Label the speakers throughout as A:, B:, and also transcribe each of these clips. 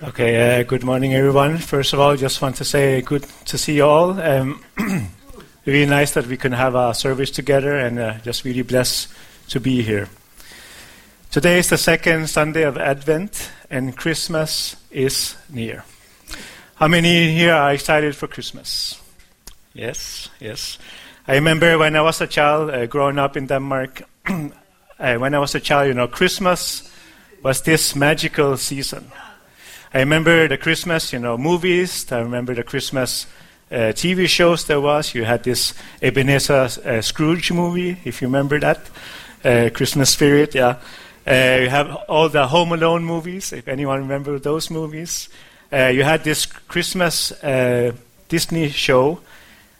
A: Okay, uh, good morning, everyone. First of all, just want to say good to see you all. Um, really nice that we can have a service together and uh, just really blessed to be here. Today is the second Sunday of Advent and Christmas is near. How many here are excited for Christmas? Yes, yes. I remember when I was a child, uh, growing up in Denmark, when I was a child, you know, Christmas was this magical season. I remember the Christmas, you know, movies. I remember the Christmas uh, TV shows there was. You had this Ebenezer uh, Scrooge movie, if you remember that. Uh, Christmas Spirit, yeah. Uh, you have all the Home Alone movies, if anyone remember those movies. Uh, you had this Christmas uh, Disney show,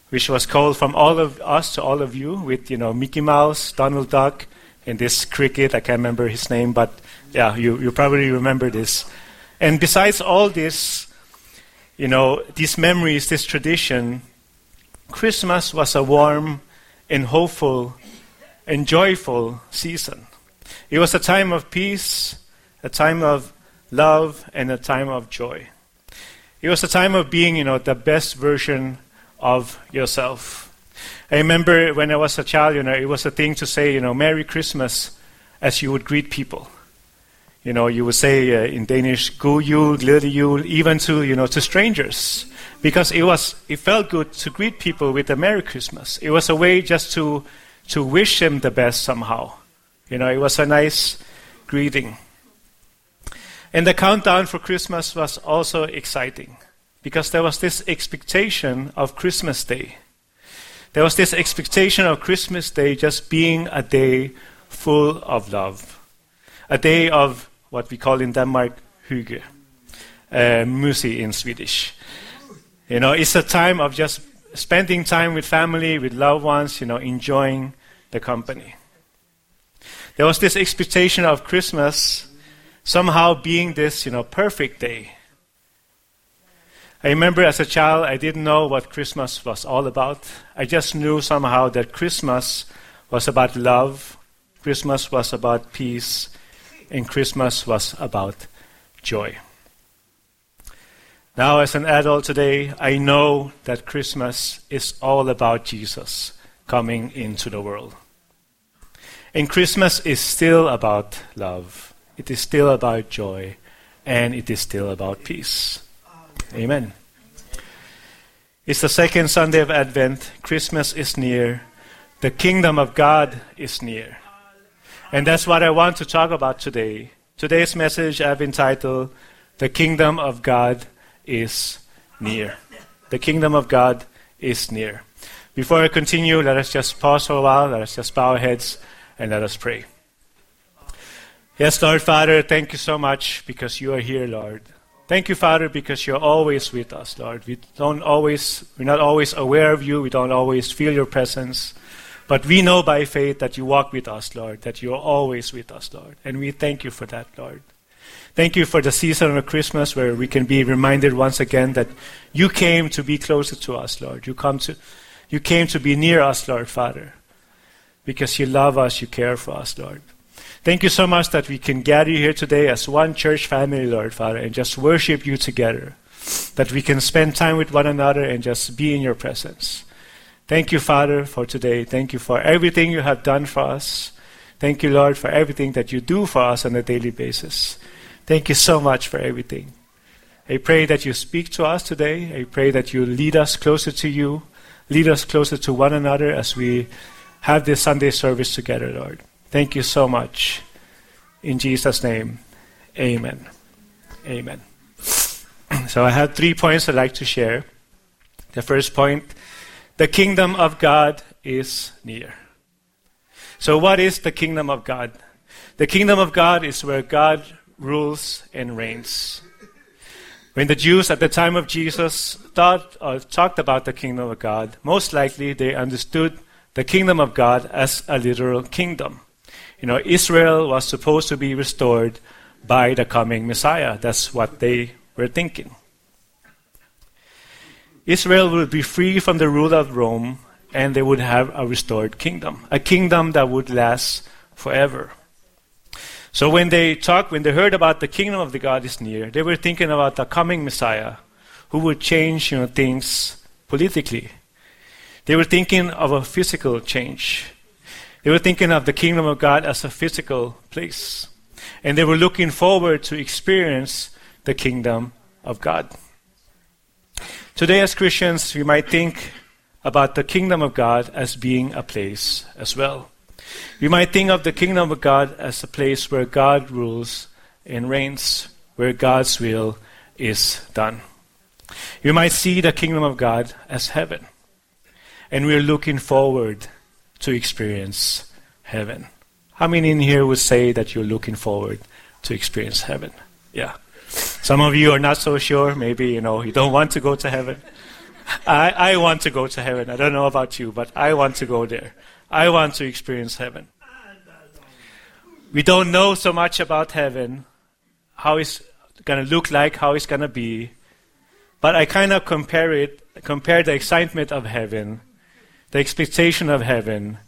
A: which was called From All of Us to All of You, with, you know, Mickey Mouse, Donald Duck, and this cricket. I can't remember his name, but yeah, you, you probably remember this. And besides all this, you know, these memories, this tradition, Christmas was a warm and hopeful and joyful season. It was a time of peace, a time of love, and a time of joy. It was a time of being, you know, the best version of yourself. I remember when I was a child, you know, it was a thing to say, you know, Merry Christmas as you would greet people you know, you would say uh, in Danish, "God jul, glædelig jul," even to you know to strangers, because it was it felt good to greet people with a Merry Christmas. It was a way just to to wish them the best somehow. You know, it was a nice greeting. And the countdown for Christmas was also exciting because there was this expectation of Christmas Day. There was this expectation of Christmas Day just being a day full of love, a day of what we call in Denmark hygge, uh, musi in Swedish. You know, it's a time of just spending time with family, with loved ones, you know, enjoying the company. There was this expectation of Christmas somehow being this, you know, perfect day. I remember as a child, I didn't know what Christmas was all about. I just knew somehow that Christmas was about love, Christmas was about peace, and Christmas was about joy. Now, as an adult today, I know that Christmas is all about Jesus coming into the world. And Christmas is still about love, it is still about joy, and it is still about peace. Amen. It's the second Sunday of Advent. Christmas is near. The kingdom of God is near. And that's what I want to talk about today. Today's message I've entitled, The Kingdom of God is Near. The Kingdom of God is near. Before I continue, let us just pause for a while, let us just bow our heads, and let us pray. Yes, Lord Father, thank you so much because you are here, Lord. Thank you, Father, because you're always with us, Lord. We don't always, we're not always aware of you. We don't always feel your presence. But we know by faith that you walk with us, Lord, that you are always with us, Lord. And we thank you for that, Lord. Thank you for the season of Christmas where we can be reminded once again that you came to be closer to us, Lord. You, come to, you came to be near us, Lord Father, because you love us, you care for us, Lord. Thank you so much that we can gather here today as one church family, Lord Father, and just worship you together. That we can spend time with one another and just be in your presence. Thank you, Father, for today. Thank you for everything you have done for us. Thank you, Lord, for everything that you do for us on a daily basis. Thank you so much for everything. I pray that you speak to us today. I pray that you lead us closer to you, lead us closer to one another as we have this Sunday service together, Lord. Thank you so much. In Jesus' name, amen. Amen. So I have three points I'd like to share. The first point the kingdom of God is near. So, what is the kingdom of God? The kingdom of God is where God rules and reigns. When the Jews at the time of Jesus thought or talked about the kingdom of God, most likely they understood the kingdom of God as a literal kingdom. You know, Israel was supposed to be restored by the coming Messiah. That's what they were thinking. Israel would be free from the rule of Rome and they would have a restored kingdom, a kingdom that would last forever. So when they talked, when they heard about the kingdom of the God is near, they were thinking about the coming Messiah who would change you know, things politically. They were thinking of a physical change. They were thinking of the kingdom of God as a physical place. And they were looking forward to experience the kingdom of God. Today, as Christians, we might think about the kingdom of God as being a place as well. We might think of the kingdom of God as a place where God rules and reigns, where God's will is done. You might see the kingdom of God as heaven. And we're looking forward to experience heaven. How many in here would say that you're looking forward to experience heaven? Yeah. Some of you are not so sure. Maybe, you know, you don't want to go to heaven. I, I want to go to heaven. I don't know about you, but I want to go there. I want to experience heaven. We don't know so much about heaven, how it's going to look like, how it's going to be. But I kind of compare it, compare the excitement of heaven, the expectation of heaven,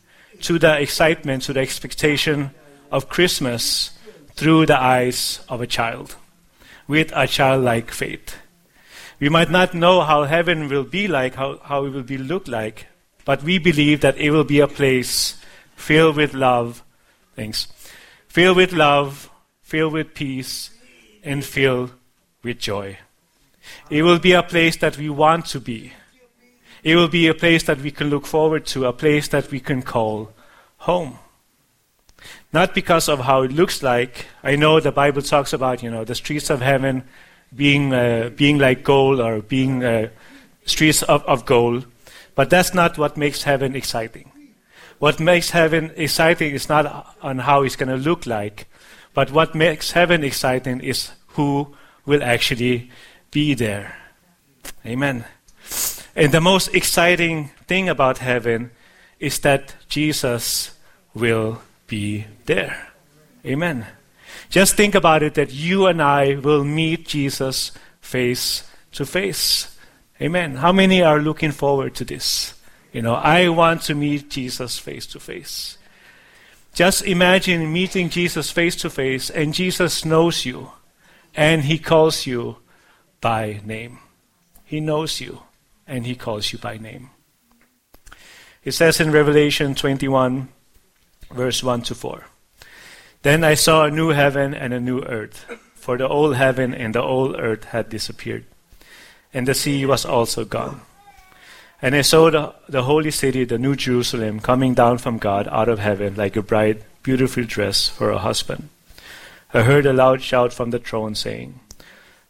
A: to the excitement, to the expectation of Christmas through the eyes of a child, with a childlike faith. We might not know how heaven will be like, how, how it will be look like, but we believe that it will be a place filled with love, thanks, filled with love, filled with peace, and filled with joy. It will be a place that we want to be. It will be a place that we can look forward to, a place that we can call home. Not because of how it looks like. I know the Bible talks about, you know, the streets of heaven being, uh, being like gold or being uh, streets of, of gold. But that's not what makes heaven exciting. What makes heaven exciting is not on how it's going to look like, but what makes heaven exciting is who will actually be there. Amen. And the most exciting thing about heaven is that Jesus will be there. Amen. Just think about it that you and I will meet Jesus face to face. Amen. How many are looking forward to this? You know, I want to meet Jesus face to face. Just imagine meeting Jesus face to face and Jesus knows you and he calls you by name. He knows you and he calls you by name. It says in Revelation 21, verse 1 to 4 Then I saw a new heaven and a new earth, for the old heaven and the old earth had disappeared, and the sea was also gone. And I saw the, the holy city, the new Jerusalem, coming down from God out of heaven like a bride beautifully dressed for a husband. I heard a loud shout from the throne saying,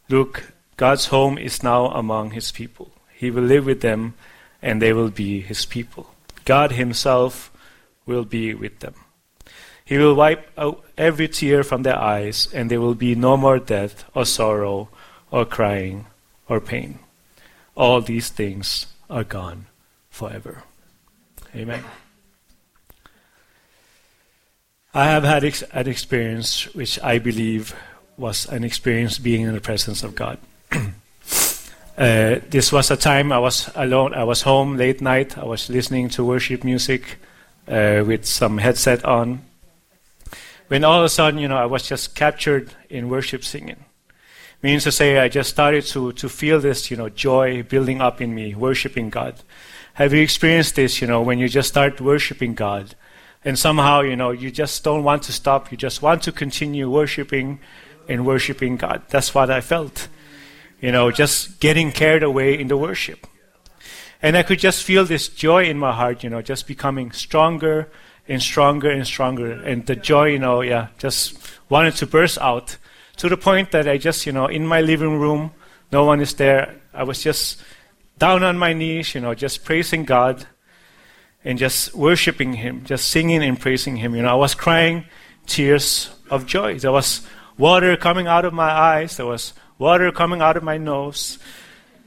A: Look, God's home is now among his people. He will live with them, and they will be his people. God himself will be with them. He will wipe out every tear from their eyes, and there will be no more death, or sorrow, or crying, or pain. All these things are gone forever. Amen. I have had ex- an experience which I believe was an experience being in the presence of God. uh, this was a time I was alone. I was home late night. I was listening to worship music uh, with some headset on. When all of a sudden, you know, I was just captured in worship singing. Means to say, I just started to, to feel this, you know, joy building up in me, worshiping God. Have you experienced this, you know, when you just start worshiping God? And somehow, you know, you just don't want to stop. You just want to continue worshiping and worshiping God. That's what I felt. You know, just getting carried away in the worship. And I could just feel this joy in my heart, you know, just becoming stronger and stronger and stronger. And the joy, you know, yeah, just wanted to burst out to the point that I just, you know, in my living room, no one is there. I was just down on my knees, you know, just praising God and just worshiping Him, just singing and praising Him. You know, I was crying tears of joy. There was water coming out of my eyes. There was water coming out of my nose.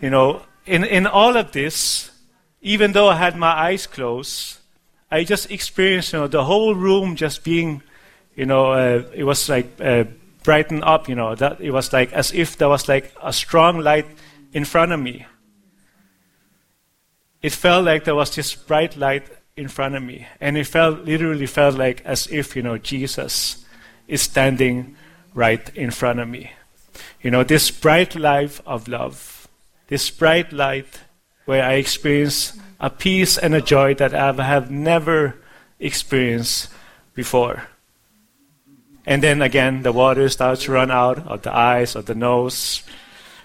A: You know, in, in all of this, even though I had my eyes closed, I just experienced, you know, the whole room just being, you know, uh, it was like uh, brightened up, you know, that it was like as if there was like a strong light in front of me. It felt like there was this bright light in front of me, and it felt literally felt like as if, you know, Jesus is standing right in front of me. You know, this bright life of love, this bright light where I experience a peace and a joy that I have never experienced before. And then again, the water starts to run out of the eyes, of the nose.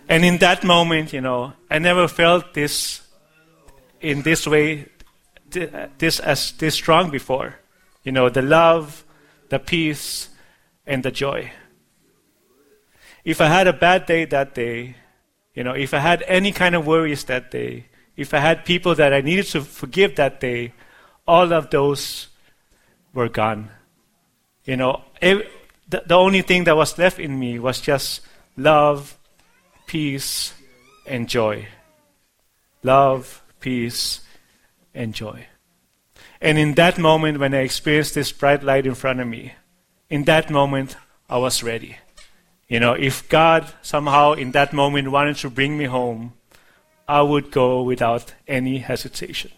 A: And in that moment, you know, I never felt this in this way, this as this strong before. You know, the love, the peace, and the joy. If I had a bad day that day, you know, if I had any kind of worries that day, if I had people that I needed to forgive that day, all of those were gone. You know, the, the only thing that was left in me was just love, peace, and joy. Love, peace, and joy. And in that moment, when I experienced this bright light in front of me, in that moment, I was ready. You know, if God somehow in that moment wanted to bring me home, I would go without any hesitation.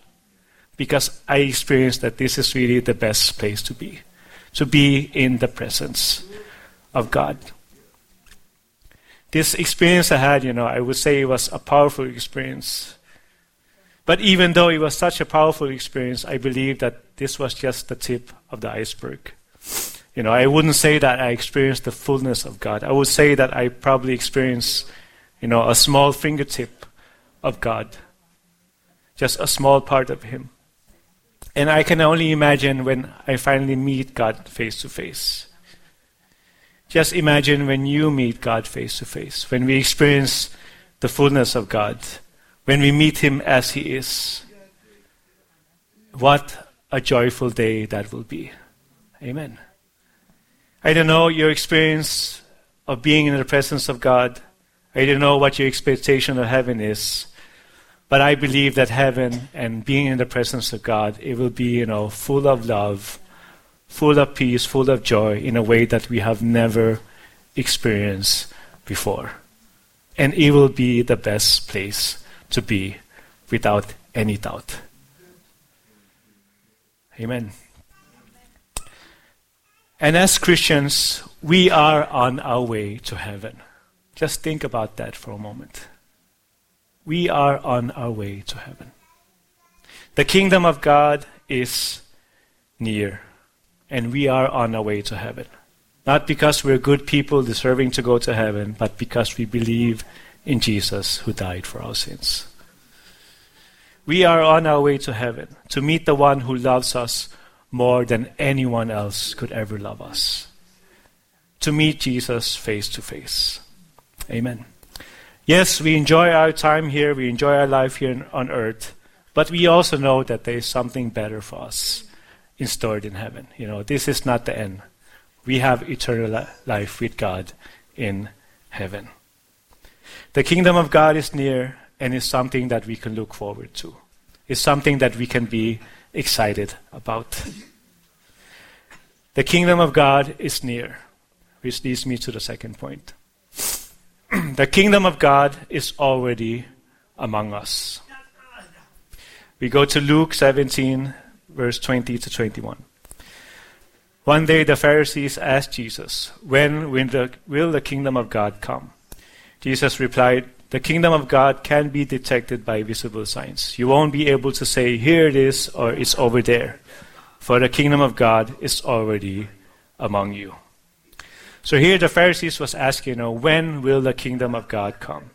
A: Because I experienced that this is really the best place to be. To be in the presence of God. This experience I had, you know, I would say it was a powerful experience. But even though it was such a powerful experience, I believe that this was just the tip of the iceberg. You know, I wouldn't say that I experienced the fullness of God. I would say that I probably experienced, you know, a small fingertip of God. Just a small part of Him. And I can only imagine when I finally meet God face to face. Just imagine when you meet God face to face, when we experience the fullness of God when we meet Him as He is. What a joyful day that will be. Amen. I don't know your experience of being in the presence of God. I don't know what your expectation of heaven is. But I believe that heaven and being in the presence of God, it will be, you know, full of love, full of peace, full of joy in a way that we have never experienced before. And it will be the best place to be without any doubt. Amen. And as Christians, we are on our way to heaven. Just think about that for a moment. We are on our way to heaven. The kingdom of God is near, and we are on our way to heaven. Not because we're good people deserving to go to heaven, but because we believe in Jesus who died for our sins. We are on our way to heaven to meet the one who loves us more than anyone else could ever love us. To meet Jesus face to face. Amen. Yes, we enjoy our time here, we enjoy our life here on earth, but we also know that there is something better for us in stored in heaven. You know, this is not the end. We have eternal life with God in heaven. The kingdom of God is near and is something that we can look forward to. It's something that we can be excited about. The kingdom of God is near, which leads me to the second point. the kingdom of God is already among us. We go to Luke 17, verse 20 to 21. One day the Pharisees asked Jesus, When will the, will the kingdom of God come? Jesus replied, The kingdom of God can be detected by visible signs. You won't be able to say, Here it is, or it's over there. For the kingdom of God is already among you. So here the Pharisees was asking, you know, when will the kingdom of God come?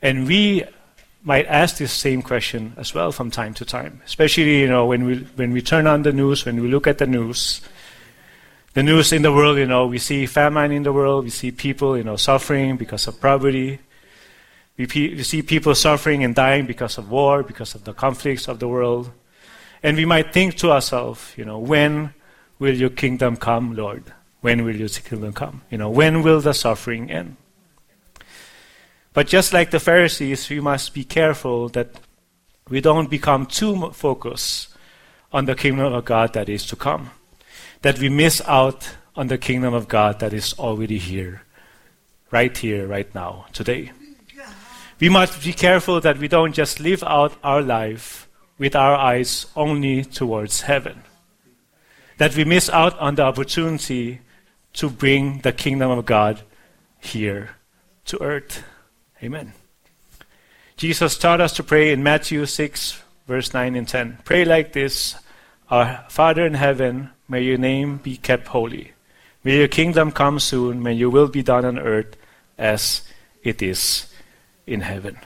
A: And we might ask this same question as well from time to time, especially you know when we when we turn on the news, when we look at the news, the news in the world, you know, we see famine in the world, we see people, you know, suffering because of poverty. We, pe- we see people suffering and dying because of war, because of the conflicts of the world. And we might think to ourselves, you know, when will your kingdom come, Lord? When will your kingdom come? You know, when will the suffering end? But just like the Pharisees, we must be careful that we don't become too focused on the kingdom of God that is to come. That we miss out on the kingdom of God that is already here, right here, right now, today. We must be careful that we don't just live out our life with our eyes only towards heaven. That we miss out on the opportunity to bring the kingdom of God here to earth. Amen. Jesus taught us to pray in Matthew 6, verse 9 and 10. Pray like this Our Father in heaven, may your name be kept holy. May your kingdom come soon. May your will be done on earth as it is in heaven.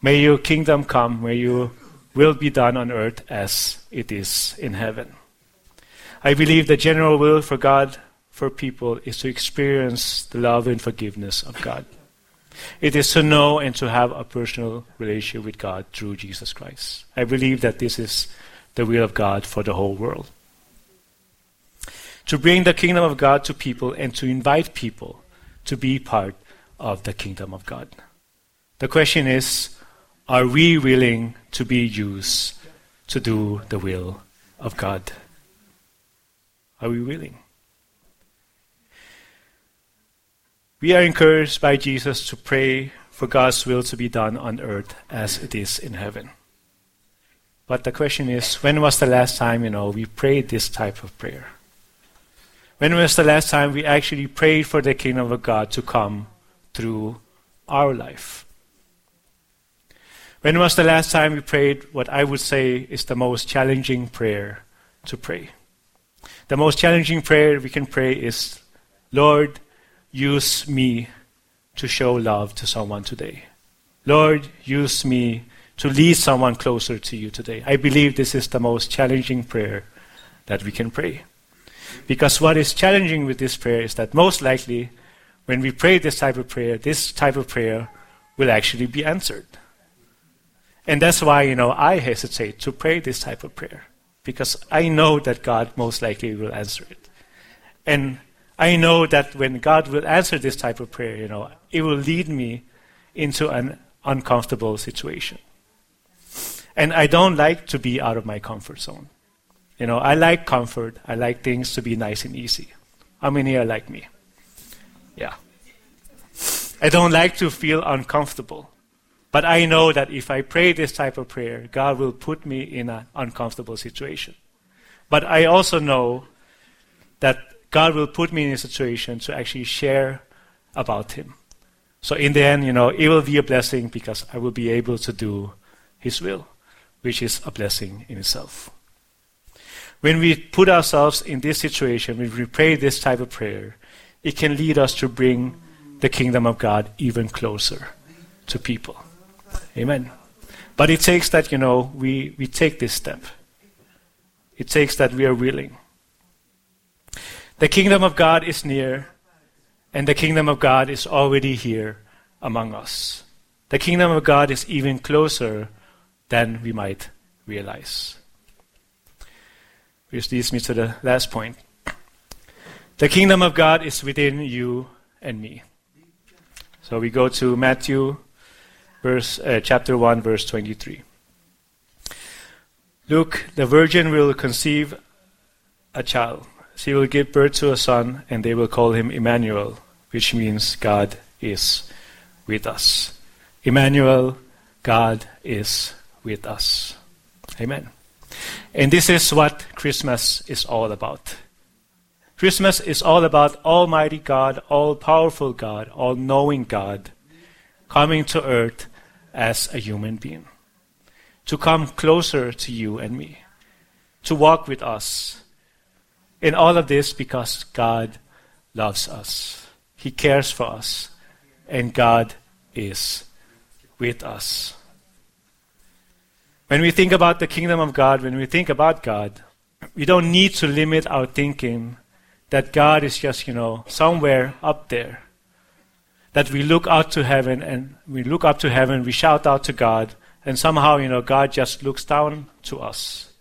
A: May your kingdom come. May your will be done on earth as it is in heaven. I believe the general will for God for people is to experience the love and forgiveness of God. It is to know and to have a personal relationship with God through Jesus Christ. I believe that this is the will of God for the whole world to bring the kingdom of God to people and to invite people to be part of the kingdom of God. The question is are we willing to be used to do the will of God? Are we willing? We are encouraged by Jesus to pray for God's will to be done on earth as it is in heaven. But the question is when was the last time, you know, we prayed this type of prayer? When was the last time we actually prayed for the kingdom of God to come through our life? When was the last time we prayed what I would say is the most challenging prayer to pray? The most challenging prayer we can pray is, Lord, use me to show love to someone today. Lord, use me to lead someone closer to you today. I believe this is the most challenging prayer that we can pray. Because what is challenging with this prayer is that most likely, when we pray this type of prayer, this type of prayer will actually be answered. And that's why, you know, I hesitate to pray this type of prayer. Because I know that God most likely will answer it. And I know that when God will answer this type of prayer, you know, it will lead me into an uncomfortable situation. And I don't like to be out of my comfort zone. You know, I like comfort. I like things to be nice and easy. How many are like me? Yeah. I don't like to feel uncomfortable. But I know that if I pray this type of prayer, God will put me in an uncomfortable situation. But I also know that God will put me in a situation to actually share about Him. So in the end, you know, it will be a blessing because I will be able to do His will, which is a blessing in itself. When we put ourselves in this situation, when we pray this type of prayer, it can lead us to bring the kingdom of God even closer to people. Amen. But it takes that, you know, we, we take this step. It takes that we are willing. The kingdom of God is near, and the kingdom of God is already here among us. The kingdom of God is even closer than we might realize. Which leads me to the last point. The kingdom of God is within you and me. So we go to Matthew verse, uh, chapter 1, verse 23. Look, the virgin will conceive a child. She will give birth to a son, and they will call him Emmanuel, which means God is with us. Emmanuel, God is with us. Amen. And this is what Christmas is all about. Christmas is all about Almighty God, all powerful God, all knowing God coming to earth as a human being. To come closer to you and me. To walk with us. In all of this because God loves us. He cares for us. And God is with us. When we think about the kingdom of God, when we think about God, we don't need to limit our thinking that God is just, you know, somewhere up there. That we look out to heaven and we look up to heaven, we shout out to God, and somehow, you know, God just looks down to us.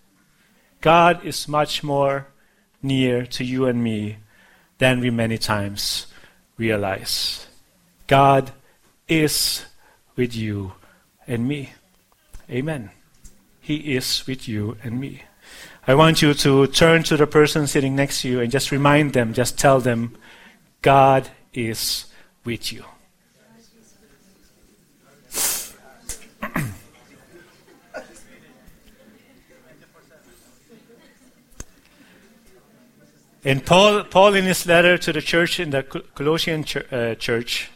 A: God is much more near to you and me than we many times realize. God is with you and me. Amen. He is with you and me. I want you to turn to the person sitting next to you and just remind them, just tell them, God is with you. And Paul, Paul, in his letter to the church in the Colossian ch- uh, church,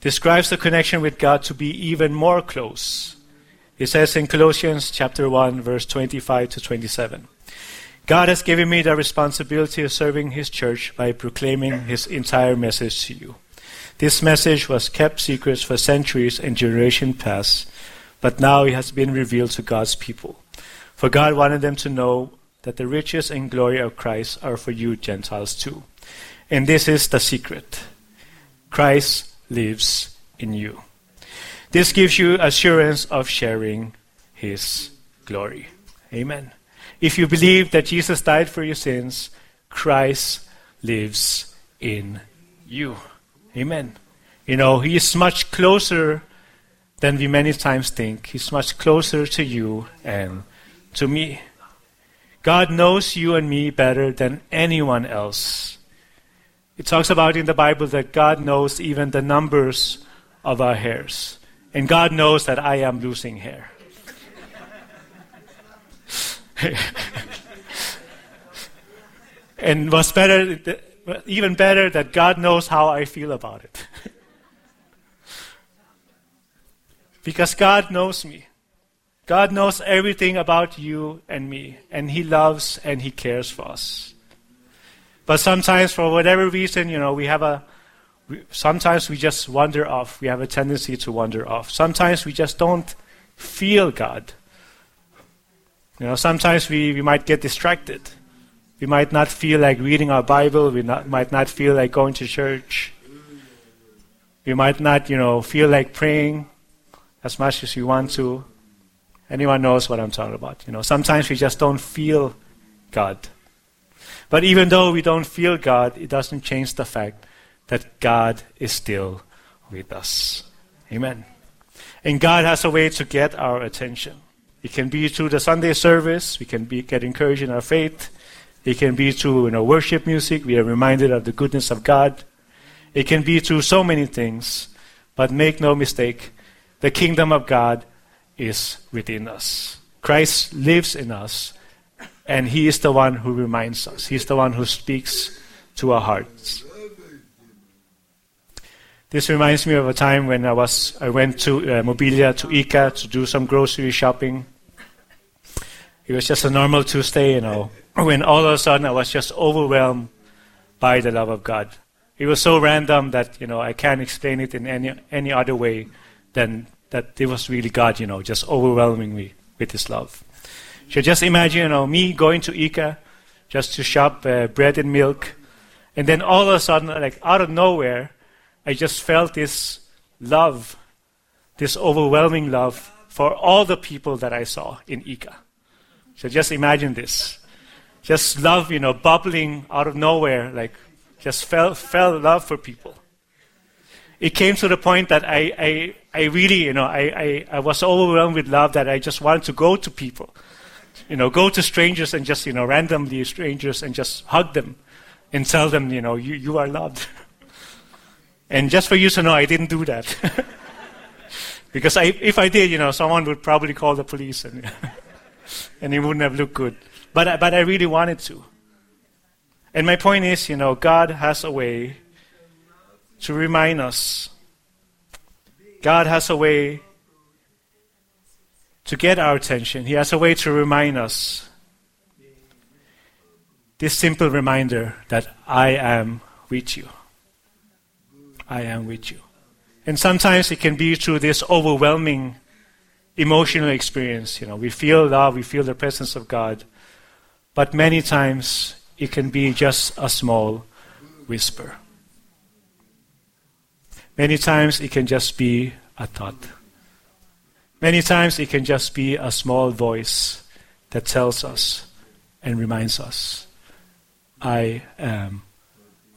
A: describes the connection with God to be even more close. He says in Colossians chapter 1, verse 25 to 27. God has given me the responsibility of serving His church by proclaiming His entire message to you. This message was kept secret for centuries and generations past, but now it has been revealed to God's people. For God wanted them to know that the riches and glory of Christ are for you Gentiles too. And this is the secret. Christ lives in you. This gives you assurance of sharing his glory. Amen. If you believe that Jesus died for your sins, Christ lives in you. Amen. You know, he is much closer than we many times think. He's much closer to you and to me. God knows you and me better than anyone else. It talks about in the Bible that God knows even the numbers of our hairs. And God knows that I am losing hair. and what's better, even better, that God knows how I feel about it. because God knows me. God knows everything about you and me, and He loves and He cares for us. But sometimes, for whatever reason, you know, we have a. We, sometimes we just wander off. We have a tendency to wander off. Sometimes we just don't feel God. You know, sometimes we, we might get distracted. We might not feel like reading our Bible. We not, might not feel like going to church. We might not, you know, feel like praying as much as we want to. Anyone knows what I'm talking about. You know, sometimes we just don't feel God. But even though we don't feel God, it doesn't change the fact that God is still with us. Amen. And God has a way to get our attention. It can be through the Sunday service. We can be, get encouraged in our faith. It can be through you know, worship music. We are reminded of the goodness of God. It can be through so many things. But make no mistake, the kingdom of God is within us. Christ lives in us, and He is the one who reminds us. He's the one who speaks to our hearts. This reminds me of a time when I was I went to uh, Mobilia to ICA to do some grocery shopping. It was just a normal Tuesday, you know, when all of a sudden I was just overwhelmed by the love of God. It was so random that you know I can't explain it in any any other way than that it was really God, you know, just overwhelming me with His love. So just imagine, you know, me going to ICA just to shop uh, bread and milk, and then all of a sudden, like out of nowhere, I just felt this love, this overwhelming love for all the people that I saw in ICA. So just imagine this. Just love, you know, bubbling out of nowhere, like just felt, felt love for people it came to the point that I, I, I really, you know, I, I, I was overwhelmed with love that I just wanted to go to people, you know, go to strangers and just, you know, randomly strangers and just hug them and tell them, you know, you, you are loved. and just for you to know, I didn't do that. because I, if I did, you know, someone would probably call the police and, and it wouldn't have looked good. But, but I really wanted to. And my point is, you know, God has a way to remind us. God has a way to get our attention. He has a way to remind us. This simple reminder that I am with you. I am with you. And sometimes it can be through this overwhelming emotional experience. You know, we feel love, we feel the presence of God. But many times it can be just a small whisper. Many times it can just be a thought. Many times it can just be a small voice that tells us and reminds us, I am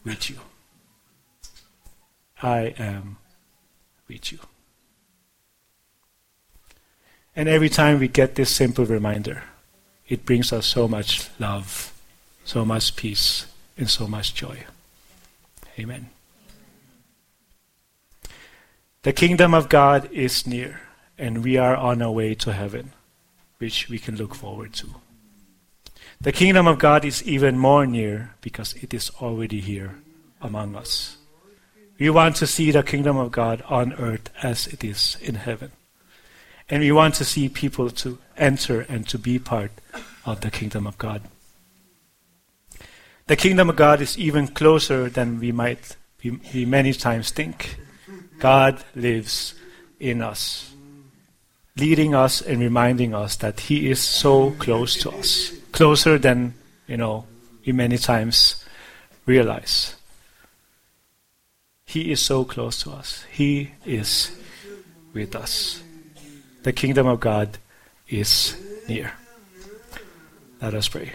A: with you. I am with you. And every time we get this simple reminder, it brings us so much love, so much peace, and so much joy. Amen. The kingdom of God is near, and we are on our way to heaven, which we can look forward to. The kingdom of God is even more near because it is already here among us. We want to see the kingdom of God on earth as it is in heaven. And we want to see people to enter and to be part of the kingdom of God. The kingdom of God is even closer than we might we, we many times think. God lives in us, leading us and reminding us that He is so close to us, closer than you know we many times realize. He is so close to us. He is with us. The kingdom of God is near. Let us pray.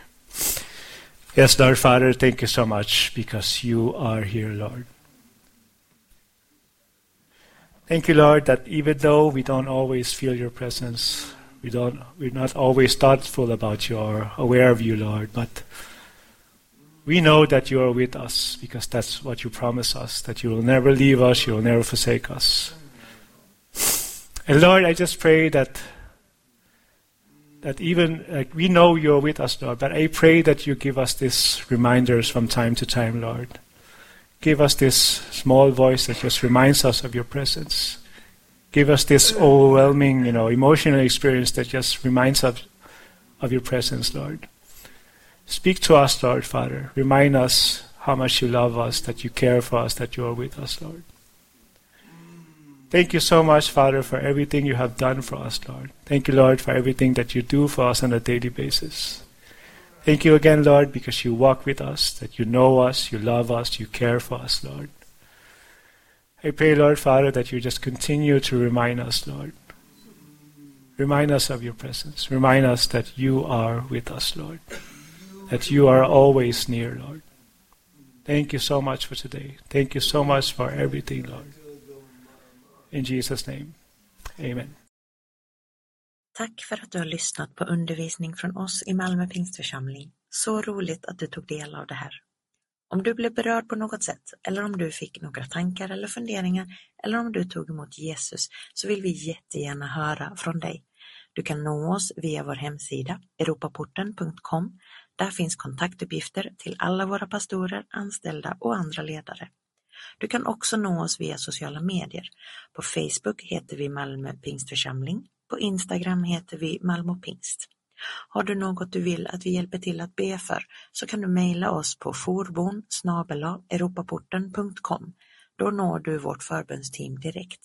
A: Yes, Lord Father, thank you so much because you are here, Lord. Thank you, Lord, that even though we don't always feel your presence, we don't, we're not always thoughtful about you or aware of you, Lord, but we know that you are with us because that's what you promise us, that you will never leave us, you will never forsake us. And Lord, I just pray that that even like we know you're with us, Lord, but I pray that you give us these reminders from time to time, Lord. Give us this small voice that just reminds us of your presence. Give us this overwhelming, you know, emotional experience that just reminds us of your presence, Lord. Speak to us, Lord Father. Remind us how much you love us, that you care for us, that you are with us, Lord. Thank you so much, Father, for everything you have done for us, Lord. Thank you, Lord, for everything that you do for us on a daily basis. Thank you again, Lord, because you walk with us, that you know us, you love us, you care for us, Lord. I pray, Lord Father, that you just continue to remind us, Lord. Remind us of your presence. Remind us that you are with us, Lord that you are always near, Lord. Thank you so much for today. Thank you so much for everything, Lord. In Jesus name. Amen.
B: Tack för att du har lyssnat på undervisning från oss i Malmö Pingstförsamling. Så roligt att du tog del av det här. Om du blev berörd på något sätt, eller om du fick några tankar eller funderingar, eller om du tog emot Jesus, så vill vi jättegärna höra från dig. Du kan nå oss via vår hemsida, europaporten.com där finns kontaktuppgifter till alla våra pastorer, anställda och andra ledare. Du kan också nå oss via sociala medier. På Facebook heter vi Malmö Pingstförsamling. På Instagram heter vi Malmö Pingst. Har du något du vill att vi hjälper till att be för så kan du mejla oss på forbon europaporten.com. Då når du vårt förbönsteam direkt.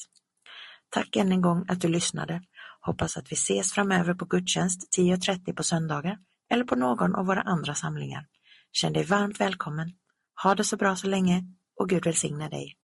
B: Tack än en gång att du lyssnade. Hoppas att vi ses framöver på gudstjänst 10.30 på söndagar eller på någon av våra andra samlingar. Känn dig varmt välkommen. Ha det så bra så länge och Gud välsigne dig.